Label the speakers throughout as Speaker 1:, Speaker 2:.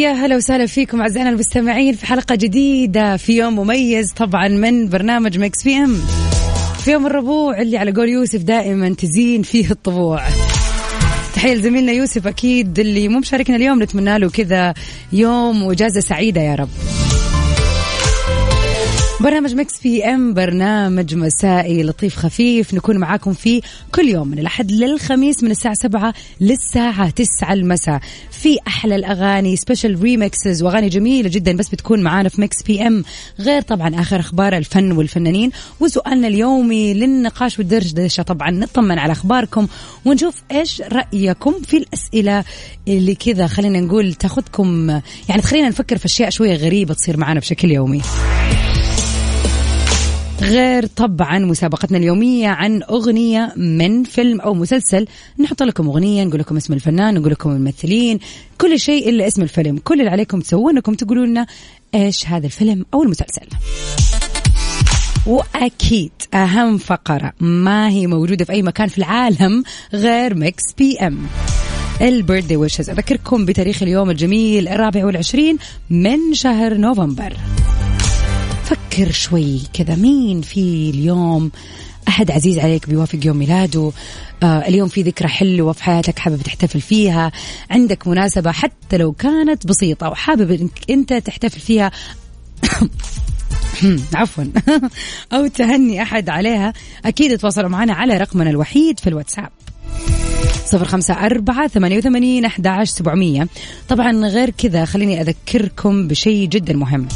Speaker 1: يا هلا وسهلا فيكم أعزائنا المستمعين في حلقة جديدة في يوم مميز طبعا من برنامج Mix PM. في يوم الربوع اللي على قول يوسف دائما تزين فيه الطبوع. تحية لزميلنا يوسف أكيد اللي مو مشاركنا اليوم نتمنى له كذا يوم وإجازة سعيدة يا رب. برنامج Mix PM برنامج مسائي لطيف خفيف. نكون معاكم فيه كل يوم من الأحد للخميس من الساعة سبعة للساعة تسعة المساء. في أحلى الأغاني special remixes وأغاني جميلة جدا. بس بتكون معانا في Mix PM. غير طبعا آخر أخبار الفن والفنانين. وسؤالنا اليومي للنقاش والدردشة طبعا. نطمن على أخباركم ونشوف إيش رأيكم في الأسئلة اللي كذا خلينا نقول تاخذكم يعني تخلينا نفكر في أشياء شوية غريبة تصير معانا بشكل يومي. غير طبعا مسابقتنا اليومية عن أغنية من فيلم أو مسلسل نحط لكم أغنية نقول لكم اسم الفنان نقول لكم الممثلين كل شيء إلا اسم الفيلم كل اللي عليكم تسوونه أنكم تقولوا لنا إيش هذا الفيلم أو المسلسل. وأكيد أهم فقرة ما هي موجودة في أي مكان في العالم غير Mix PM. ال birthday wishes أذكركم بتاريخ اليوم الجميل الرابع والعشرين من شهر نوفمبر. فكر شوي كذا مين في اليوم أحد عزيز عليك بيوافق يوم ميلاده؟ آه اليوم في ذكرى حلوة في حياتك حابب تحتفل فيها؟ عندك مناسبة حتى لو كانت بسيطة وحابب إنك أنت تحتفل فيها؟ عفوا. أو تهني أحد عليها؟ أكيد تواصلوا معنا على رقمنا الوحيد في الواتساب. صفر خمسة أربعة ثمانية وثمانين أحد سبعمية. طبعا غير كذا خليني أذكركم بشيء جدا مهم.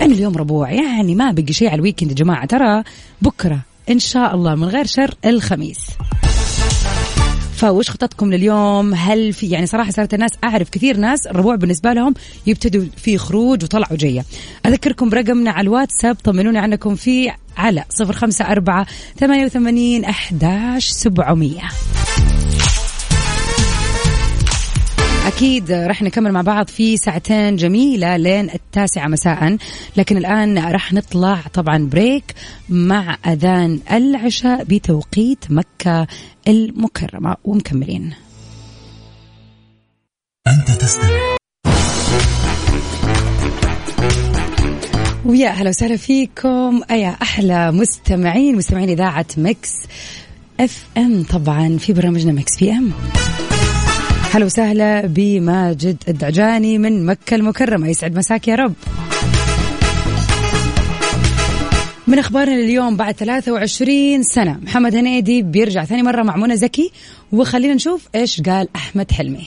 Speaker 1: أنا اليوم ربوع. يعني ما بقي شيء على الويكند يا جماعة. ترى بكرة إن شاء الله من غير شر الخميس. فوش خططكم لليوم؟ هل في يعني صراحة صارت الناس أعرف كثير ناس الربوع بالنسبة لهم يبتدوا في خروج وطلعوا جية أذكركم برقمنا على الواتساب. طمنوني عنكم فيه على صفر خمسة أربعة ثمانية وثمانين أحداش سبعمية. أكيد رح نكمل مع بعض في ساعتين جميلة لين التاسعة مساء. لكن الآن رح نطلع طبعا break مع أذان العشاء بتوقيت مكة المكرمة. ومكملين.
Speaker 2: أنت تستمع.
Speaker 1: ويا أهلا وسهلا فيكم. يا أحلى مستمعين مستمعين إذاعة Mix FM طبعا في برنامجنا Mix PM هلا وسهلا بماجد الدعجاني من مكة المكرمة. يسعد مساك يا رب. من أخبارنا اليوم بعد 23 سنة محمد هنيدي بيرجع ثاني مرة مع منى زكي. وخلينا نشوف إيش قال أحمد حلمي.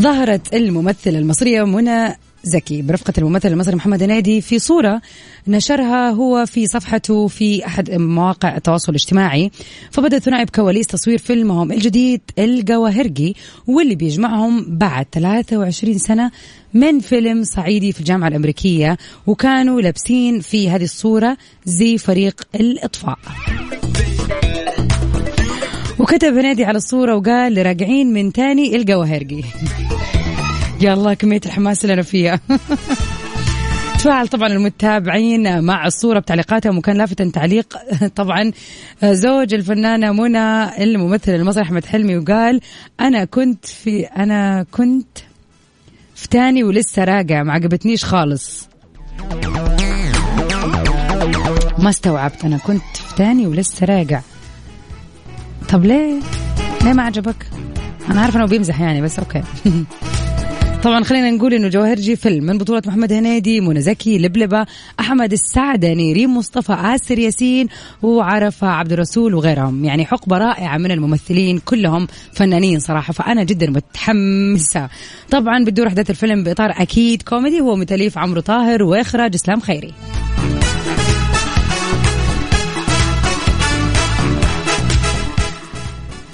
Speaker 1: ظهرت الممثلة المصرية منى زكي. برفقة الممثل المصري محمد هنيدي في صورة نشرها هو في صفحته في أحد مواقع التواصل الاجتماعي. فبدأ الثنائي بكواليس تصوير فيلمهم الجديد الجواهرجي واللي بيجمعهم بعد 23 سنة من فيلم صعيدي في الجامعة الأمريكية. وكانوا لابسين في هذه الصورة زي فريق الإطفاء. وكتب هنيدي على الصورة وقال لراجعين من تاني الجواهرجي. يا الله كمية الحماس اللي أنا فيها تفاعل طبعا المتابعين مع الصورة بتعليقاتهم وكان لافتا تعليق طبعا زوج الفنانة منى الممثل المصري أحمد حلمي وقال أنا كنت في أنا كنت في تاني ولسه راجع ما عجبتنيش خالص ما استوعبت أنا كنت في تاني ولسه راجع طب ليه؟ ليه ما عجبك؟ أنا عارفة إنه بيمزح يعني بس okay طبعا خلينا نقول إنه الجواهرجي فيلم من بطولة محمد هنيدي منى زكي لبلبة أحمد السعدني ريم مصطفى آسر ياسين وعرفة عبد الرسول وغيرهم. يعني حقبة رائعة من الممثلين كلهم فنانين صراحة فأنا جدا متحمسة. طبعا بتدور أحداث الفيلم بإطار أكيد كوميدي هو من تأليف عمر طاهر وإخراج إسلام خيري.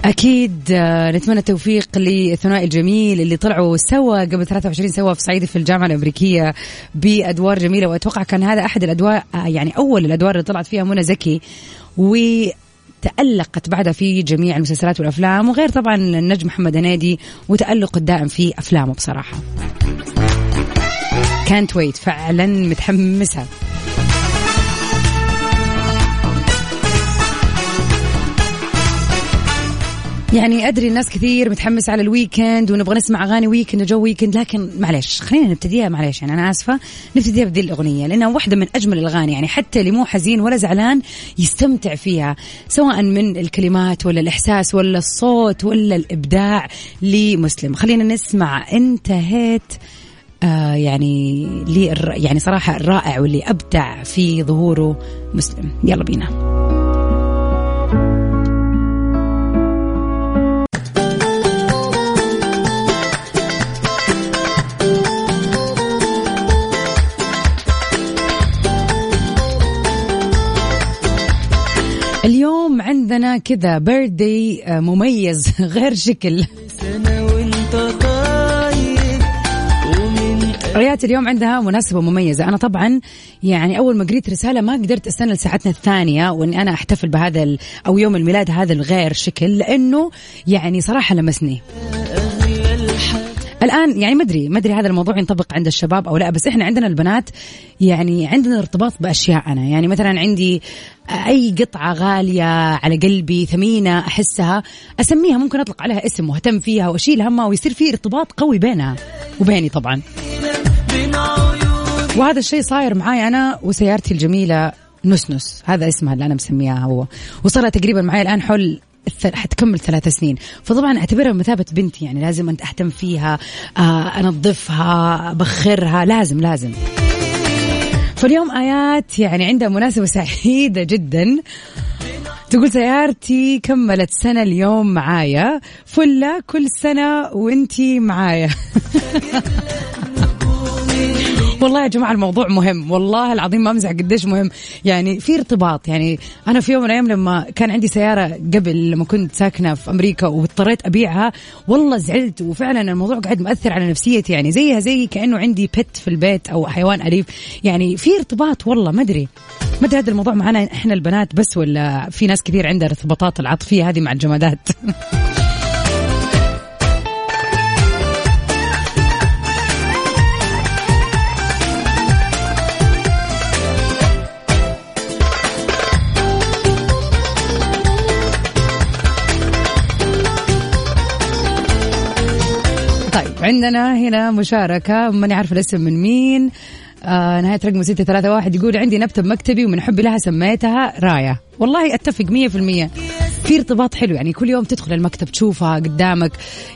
Speaker 1: أكيد آه، نتمنى التوفيق للثنائي الجميل اللي طلعوا سوا قبل 23 سوا في صعيدي في الجامعة الأمريكية بأدوار جميلة. وأتوقع كان هذا أحد الادوار آه، يعني أول الأدوار اللي طلعت فيها منى زكي و تألقت بعدها في جميع المسلسلات والأفلام وغير طبعا النجم محمد هنيدي وتألقه الدائم في أفلامه بصراحة. كانت ويت فعلا متحمسة. يعني أدري الناس كثير متحمس على ال weekend ونبغى نسمع أغاني weekend وجو weekend لكن معلش خلينا نبتديها معلش يعني أنا آسفة نبتديها بذي الأغنية لأنها واحدة من أجمل الأغاني يعني حتى اللي مو حزين ولا زعلان يستمتع فيها سواء من الكلمات ولا الإحساس ولا الصوت ولا الإبداع لمسلم. خلينا نسمع انتهيت آه يعني لي يعني صراحة الرائع واللي أبدع في ظهوره مسلم. يلا بينا. كذا بيرثدي آه، مميز غير شكل. ريات اليوم عندها مناسبة مميزة. أنا طبعا يعني أول ما قريت رسالة ما قدرت أستنى لساعتنا الثانية وإني أنا أحتفل بهذا أو يوم الميلاد هذا الغير شكل لأنه يعني صراحة لمسني. الآن يعني ما أدري ما أدري هذا الموضوع ينطبق عند الشباب أو لا بس إحنا عندنا البنات يعني عندنا ارتباط بأشياء أنا. يعني مثلا عندي أي قطعة غالية على قلبي ثمينة أحسها أسميها ممكن أطلق عليها اسم وأهتم فيها وأشيل همها ويصير في ارتباط قوي بينها وبيني طبعا. وهذا الشيء صاير معاي أنا وسيارتي الجميلة نسنس هذا اسمها اللي أنا مسميها هو. وصلها تقريبا معي الآن حول حتكمل ثلاث سنين. فطبعا أعتبرها بمثابه بنتي يعني لازم أنت أهتم فيها آه، أنظفها أبخرها لازم لازم. فاليوم آيات يعني عندها مناسبة سعيدة جدا. تقول سيارتي كملت سنة اليوم معايا. فلة كل سنة وأنتي معايا. والله يا جماعة الموضوع مهم. والله العظيم ما أمزح قديش مهم. يعني في ارتباط. يعني أنا في يوم من الأيام لما كان عندي سيارة قبل لما كنت ساكنة في أمريكا واضطريت أبيعها والله زعلت. وفعلا الموضوع قاعد مأثر على نفسيتي. يعني زيها زي كأنه عندي بت في البيت أو حيوان أليف. يعني في ارتباط والله ما أدري. ما أدري هذا الموضوع معنا إحنا البنات بس ولا في ناس كثير عندها ارتباطات العاطفية هذه مع الجمادات. عندنا هنا مشاركة ماني عارفة الاسم من مين. آه نهاية رقم ستة ثلاثة واحد يقول عندي نبتة بمكتبي ومن حبي لها سميتها راية والله أتفق مية في المية. في ارتباط حلو يعني كل يوم تدخل المكتب تشوفها قدامك.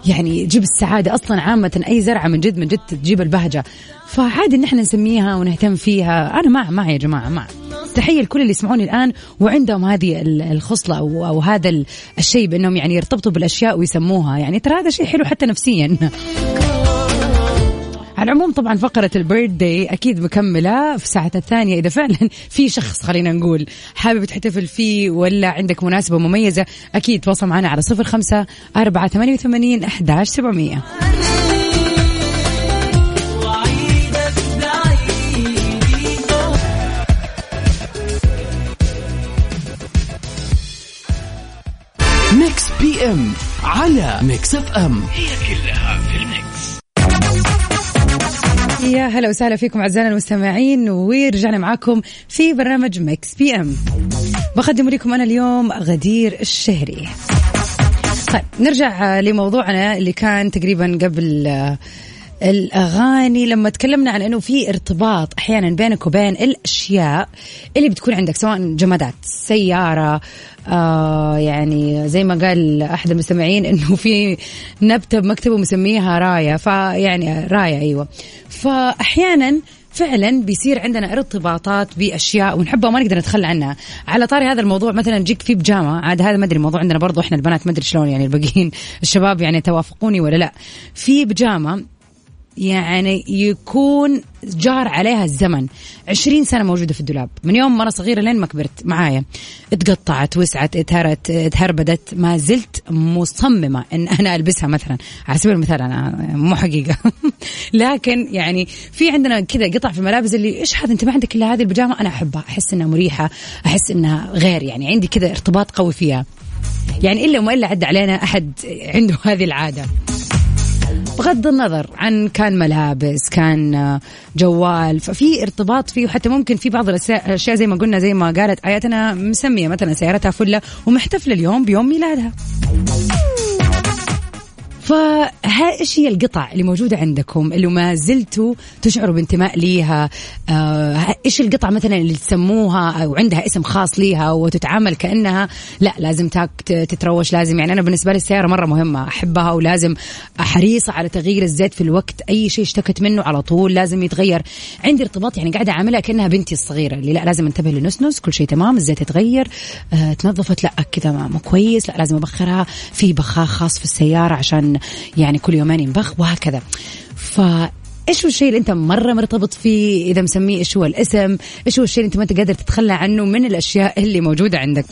Speaker 1: يعني تجيب السعادة أصلا عامة أي زرعة من جد من جد تجيب البهجة. فعادي إن إحنا نسميها ونهتم فيها. أنا مع مع يا جماعة مع. تحية لكل اللي يسمعوني الآن وعندهم هذه الخصلة أو, أو هذا الشيء بأنهم يعني يرتبطوا بالأشياء ويسموها. يعني ترى هذا شيء حلو حتى نفسيا. على العموم طبعا فقرة البيرث داي أكيد مكملة. في ساعة الثانية إذا فعلا في شخص خلينا نقول حابب تحتفل فيه ولا عندك مناسبة مميزة أكيد تواصل معنا على صفر خمسة أربعة ثمانية وثمانين أحداش سبعمية.
Speaker 2: M على Mix FM. هي كلها في ال mix
Speaker 1: يا هلا وسهلا فيكم أعزائنا المستمعين ورجعنا معاكم في برنامج Mix PM. بقدم لكم أنا اليوم غدير الشهري. طيب نرجع لموضوعنا اللي كان تقريبا قبل الأغاني. لما تكلمنا عن إنه في ارتباط أحيانا بينك وبين الأشياء اللي بتكون عندك سواء جمادات سيارة آه يعني زي ما قال أحد المستمعين إنه في نبتة بمكتبة مسميها راية فيعني راية أيوه. فأحيانا فعلا بيصير عندنا ارتباطات بأشياء ونحبها وما نقدر نتخلى عنها. على طاري هذا الموضوع مثلا تجيك في بجامه عاد هذا ما أدري الموضوع عندنا برضو إحنا البنات ما أدري شلون يعني الباقيين الشباب يعني توافقوني ولا لا. في بجامه يعني يكون جار عليها الزمن. عشرين سنة موجودة في الدولاب. من يوم أنا صغيرة لين ما كبرت معايا. اتقطعت وسعت اتهرت اتهربدت. ما زلت مصممة أن أنا ألبسها مثلا. على سبيل المثال أنا مو حقيقة. لكن يعني في عندنا كذا قطع في الملابس اللي إيش هذا؟ أنت ما عندك إلا هذه البيجامة؟ أنا أحبها. أحس إنها مريحة. أحس إنها غير. يعني عندي كذا ارتباط قوي فيها. يعني إلا وما إلا عدى علينا أحد عنده هذه العادة. بغض النظر عن كان ملابس كان جوال ففي ارتباط فيه وحتى ممكن في بعض الاشياء زي ما قلنا زي ما قالت آياتنا مسمية مثلا سيارتها فلة ومحتفلة اليوم بيوم ميلادها. فها إيش هي القطع اللي موجودة عندكم اللي ما زلتوا تشعروا بانتماء ليها؟ آه إيش القطع مثلا اللي تسموها أو عندها اسم خاص ليها وتتعامل كأنها؟ لا لازم تتروش لازم يعني أنا بالنسبة لي السيارة مرة مهمة أحبها ولازم حريصه على تغيير الزيت في الوقت أي شيء اشتكت منه على طول لازم يتغير. عندي ارتباط يعني قاعدة أعاملها كأنها بنتي الصغيرة اللي لا لازم انتبه للنسنس كل شيء تمام الزيت يتغير. آه تنظفت لا كذا مو كويس لا لازم أبخرها. في بخاخ خاص في السيارة عشان يعني كل يومين ينبخ وهكذا. ف إيش هو الشيء اللي أنت مرة مرتبط فيه؟ إذا مسميه إيش هو الاسم؟ إيش هو الشيء اللي أنت ما أنت قادر تتخلى عنه من الأشياء اللي موجودة عندك؟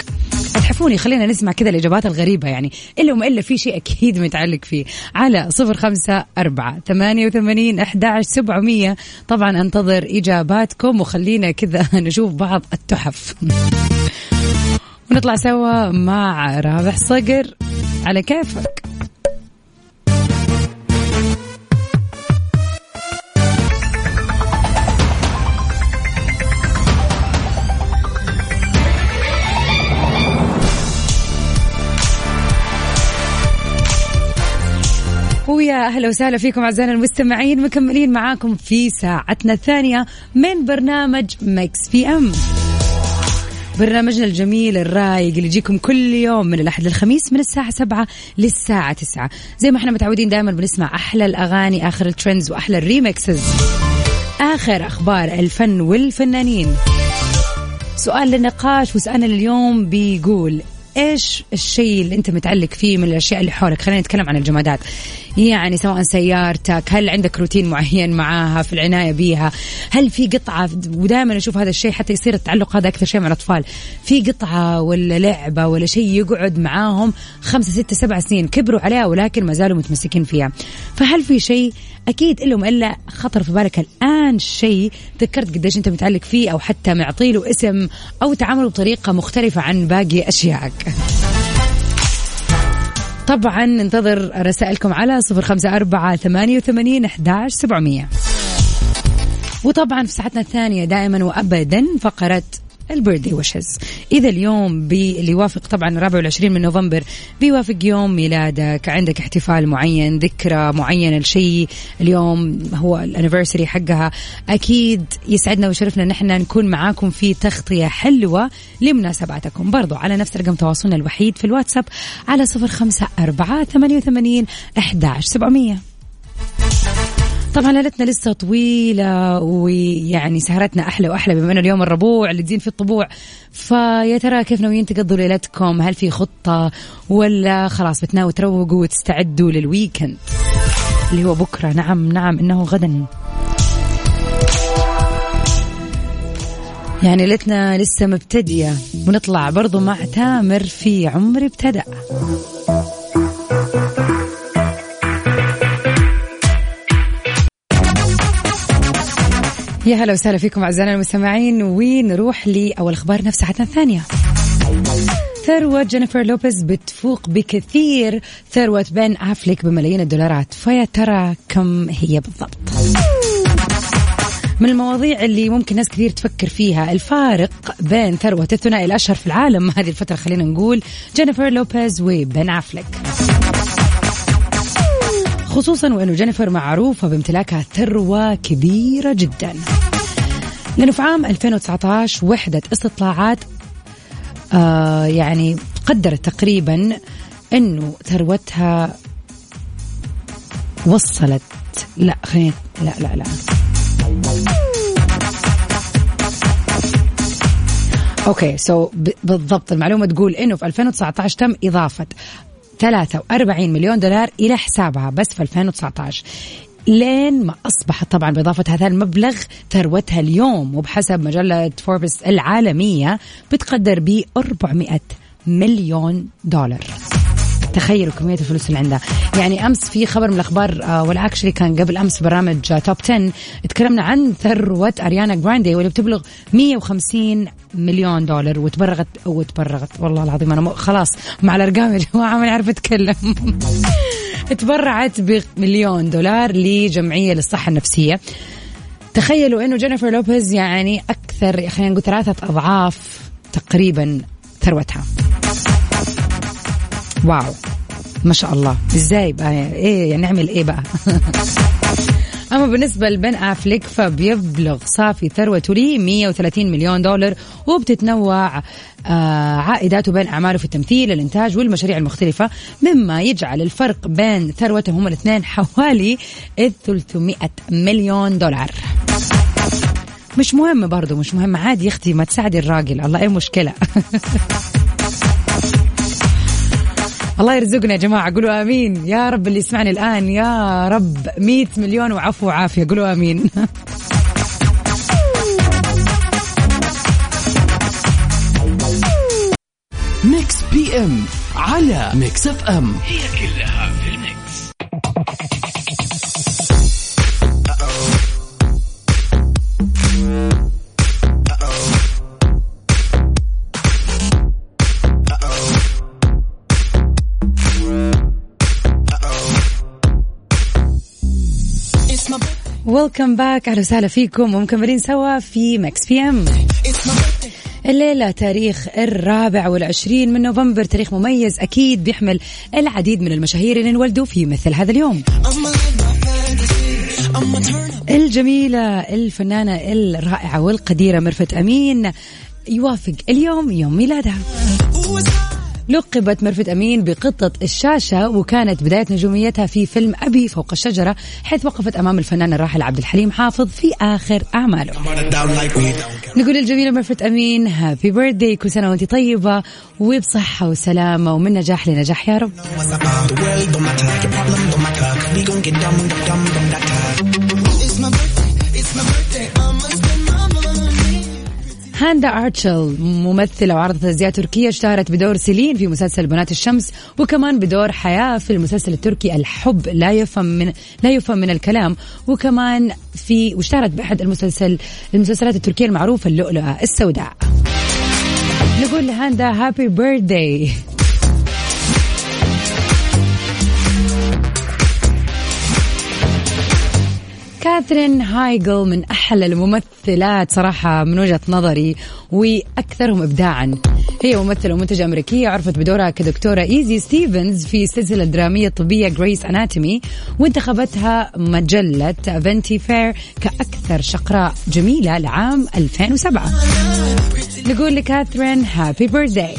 Speaker 1: اتحفوني خلينا نسمع كذا الإجابات الغريبة يعني. الا وما الا في شيء أكيد متعلق فيه؟ على صفر خمسة أربعة ثمانية وثمانين أحد سبعمية. طبعا أنتظر إجاباتكم وخلينا كذا نشوف بعض التحف. ونطلع سوا مع رابح صقر. على كيفك. أهلا وسهلا فيكم أعزائنا المستمعين مكملين معاكم في ساعتنا الثانية من برنامج Mix PM. برنامجنا الجميل الرايق اللي يجيكم كل يوم من الأحد للخميس من الساعة سبعة للساعة تسعة. زي ما إحنا متعودين دائما بنسمع أحلى الأغاني آخر ال trends وأحلى ال remixes آخر أخبار الفن والفنانين. سؤال للنقاش وسؤالنا اليوم بيقول إيش الشيء اللي أنت متعلق فيه من الأشياء اللي حولك؟ خلينا نتكلم عن الجمادات. يعني سواء سيارتك هل عندك روتين معين معاها في العناية بيها؟ هل في قطعة؟ ودائما أشوف هذا الشيء حتى يصير التعلق هذا أكثر شيء مع الأطفال. في قطعة ولا لعبة ولا شيء يقعد معاهم خمسة ستة سبع سنين كبروا عليها ولكن ما زالوا متمسكين فيها. فهل في شيء أكيد الا إلا خطر في بالك الآن شيء ذكرت قديش أنت متعلق فيه أو حتى معطي له اسم أو تعامله بطريقة مختلفة عن باقي أشيائك. طبعا ننتظر رسائلكم على صفر خمسة أربعة ثمانية وثمانين أحداش سبعمية. وطبعا في ساعتنا الثانية دائما وأبدا فقرة البيرثدي ويشز إذا اليوم بي اللي يوافق طبعا الرابع والعشرين من نوفمبر بيوافق يوم ميلادك. عندك احتفال معين ذكرى معينة لشيء. اليوم هو الانيفرساري حقها. أكيد يسعدنا ويشرفنا نحن نكون معاكم في تغطية حلوة لمناسباتكم. برضو على نفس رقم تواصلنا الوحيد في الواتساب على صفر خمسة أربعة ثمانية وثمانين أحداش سبعمية. طبعا ليلتنا لسه طويلة ويعني سهرتنا أحلى وأحلى بما أنه اليوم الربوع اللي تزين في الطبوع. فيا ترى كيف ناويين تقضوا ليلتكم؟ هل في خطة ولا خلاص بتناوي تروقوا وتستعدوا للويكند اللي هو بكرة؟ نعم نعم إنه غدا. يعني ليلتنا لسه مبتدية ونطلع برضو مع تامر في عمري ابتدأ. يا هلا وسهلا فيكم أعزائنا المستمعين. ونروح لأول أخبار نفس ساعتنا الثانية. ثروة جينيفر لوبيز بتفوق بكثير. ثروة بين أفليك بملايين الدولارات. فيا ترى كم هي بالضبط؟ من المواضيع اللي ممكن ناس كثير تفكر فيها الفارق بين ثروة الثنائي الأشهر في العالم هذه الفترة خلينا نقول جينيفر لوبيز وبين أفليك. خصوصا وأنه جينيفر معروفة بامتلاكها ثروة كبيرة جدا. لأنه في عام 2019 وحدة استطلاعات آه يعني قدرت تقريبا إنه ثروتها وصلت لا خلينا لا لا لا. okay so بالضبط المعلومة تقول إنه في 2019 تم إضافة 43 مليون دولار إلى حسابها بس في 2019 لين ما أصبحت طبعا بإضافة هذا المبلغ ثروتها اليوم وبحسب مجلة فوربس العالمية بتقدر ب 400 مليون دولار. تخيلوا كمية الفلوس اللي عندها. يعني أمس في خبر من الأخبار آه، ولا actually كان قبل أمس برامج top 10 تكلمنا عن ثروة أريانا جراندي واللي بتبلغ 150 مليون دولار وتبرغت أو تبرغت والله العظيم أنا خلاص مع الأرقام يا جماعة ما أعرف أتكلم. تبرعت بمليون دولار لجمعية للصحة النفسية. تخيلوا إنه جينيفر لوبيز يعني أكثر خلينا نقول ثلاثة أضعاف تقريبا ثروتها. wow. ما شاء الله. إزاي بقى؟ إيه يعني نعمل إيه بقى؟ أما بالنسبة لبن أفليك فبيبلغ صافي ثروته لي 130 مليون دولار وبتتنوع آه عائداته بين أعماله في التمثيل الإنتاج والمشاريع المختلفة مما يجعل الفرق بين ثروتهم الاثنين حوالي 300 مليون دولار. مش مهم برضو مش مهم عادي يا أختي ما تساعدي الراجل الله إيه مشكلة الله يرزقنا يا جماعة. قولوا آمين. يا رب اللي يسمعني الآن. يا رب. مئة مليون وعفو وعافية. قولوا آمين.
Speaker 2: Mix PM على Mix FM. هي كلها
Speaker 1: welcome back أهلا وسهلا فيكم. ومكملين سوا في Mix PM الليلة تاريخ الرابع والعشرين من نوفمبر. تاريخ مميز أكيد بيحمل العديد من المشاهير اللي انولدوا في مثل هذا اليوم. الجميلة الفنانة الرائعة والقديرة ميرفت أمين يوافق اليوم يوم ميلادها. لقبت ميرفت أمين بقطة الشاشة وكانت بداية نجوميتها في فيلم أبي فوق الشجرة حيث وقفت أمام الفنان الراحل عبد الحليم حافظ في آخر أعماله. نقول الجميلة مرفت أمين هابي بيرثدي كل سنة وأنت طيبة وبصحة وسلامة ومن نجاح لنجاح يا رب. هاندا أرتشل ممثلة وعرضت أزياء تركية اشتهرت بدور سيلين في مسلسل بنات الشمس وكمان بدور حياة في المسلسل التركي الحب لا يفهم من لا يفهم من الكلام وكمان في واشتهرت بأحد المسلسل المسلسلات التركية المعروفة اللؤلؤة السوداء. نقول لهاندا هابي بيرثداي كاثرين هايجل من أحلى الممثلات صراحة من وجهة نظري وأكثرهم إبداعا. هي ممثلة ومنتجة أمريكية عرفت بدورها كدكتورة إيزي ستيفنز في سلسلة درامية طبية Grey's Anatomy وانتخبتها مجلة Vanity Fair كأكثر شقراء جميلة لعام 2007 نقول لكاثرين happy birthday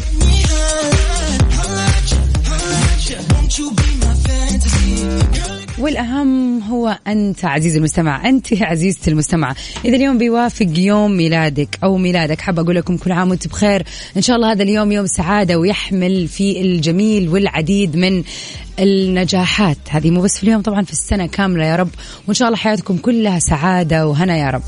Speaker 1: والأهم هو أنت عزيزي المستمع أنت عزيزتي المستمع إذا اليوم بيوافق يوم ميلادك أو ميلادك حابة أقول لكم كل عام وأنت بخير. إن شاء الله هذا اليوم يوم سعادة ويحمل في الجميل والعديد من النجاحات. هذه مو بس في اليوم طبعا في السنة كاملة يا رب. وإن شاء الله حياتكم كلها سعادة وهنا يا رب.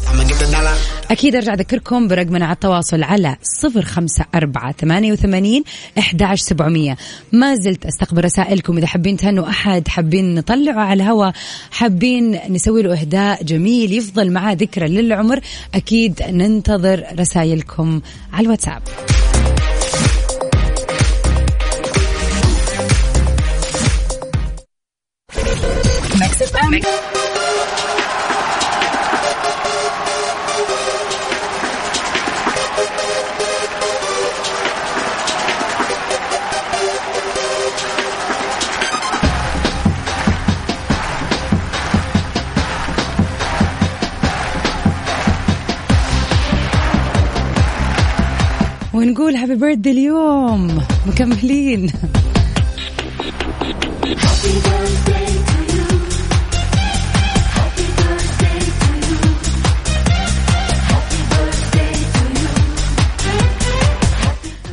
Speaker 1: أكيد أرجع أذكركم برقمنا على التواصل على صفر خمسة أربعة ثمانية وثمانين أحد سبعمية. ما زلت أستقبل رسائلكم إذا حابين تهنوا أحد حابين نطلعه على الهواء حابين نسوي له إهداء جميل يفضل معاه ذكرى للعمر أكيد ننتظر رسائلكم على الواتساب. ونقول هابي بيرثدي اليوم مكملين.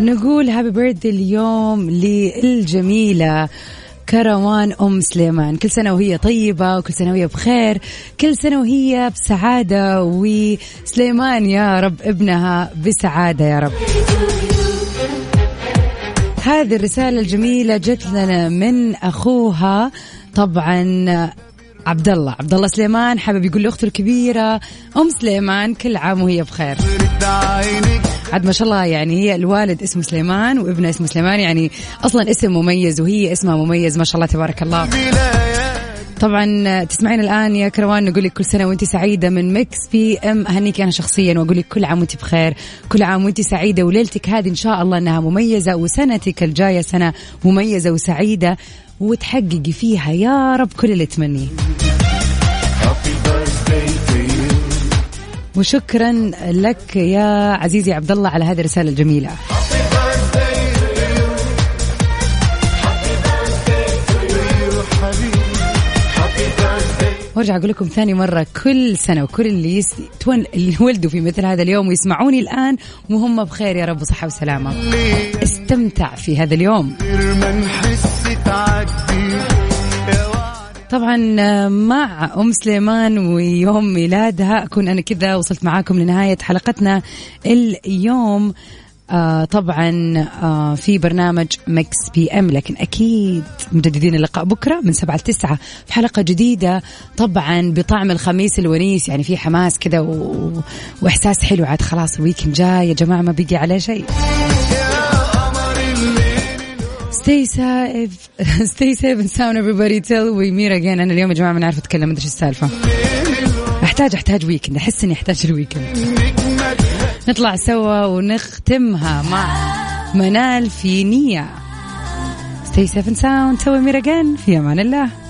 Speaker 1: نقول هابي بيرثدي اليوم للجميلة كروان أم سليمان. كل سنة وهي طيبة وكل سنة وهي بخير. كل سنة وهي بسعادة وسليمان يا رب ابنها بسعادة يا رب. هذه الرسالة الجميلة جت لنا من أخوها. طبعا عبد الله عبد الله سليمان حابب يقول لأخته الكبيرة أم سليمان كل عام وهي بخير. عاد ما شاء الله يعني هي الوالد اسمه سليمان وابنه اسمه سليمان يعني أصلا اسم مميز وهي اسمها مميز ما شاء الله تبارك الله. طبعا تسمعين الآن يا كروان نقول لك كل سنة وانت سعيدة من Mix PM. أهنيك أنا شخصيا وأقول لك كل عام وانت بخير. كل عام وانت سعيدة وليلتك هذه إن شاء الله إنها مميزة وسنتك الجاية سنة مميزة وسعيدة. وتحققي فيها يا رب كل اللي تمنيه. وشكرا لك يا عزيزي عبد الله على هذه الرسالة الجميلة. وارجع أقول لكم ثاني مرة كل سنة وكل اللي يس... تون... اللي ولدوا في مثل هذا اليوم ويسمعوني الآن وهم بخير يا رب وصحة وسلامة. استمتع في هذا اليوم. طبعا مع أم سليمان ويوم ميلادها أكون أنا كذا وصلت معاكم لنهاية حلقتنا اليوم. آه طبعا آه في برنامج Mix PM لكن أكيد مجددين اللقاء بكرة من سبعة لتسعة في حلقة جديدة. طبعا بطعم الخميس الونيس يعني في حماس كذا و... وإحساس حلو. عاد خلاص ال weekend جاي يا جماعة ما بيجي عليه شيء. Stay safe. Stay safe and sound everybody till we meet again. أنا اليوم يا جماعة ما نعرف أتكلم أدري إيش السالفة. احتاج أحتاج weekend أحس إني أحتاج ال weekend نطلع سوا ونختمها مع منال في نية. Stay safe and sound. سوي مير again. في أمان الله.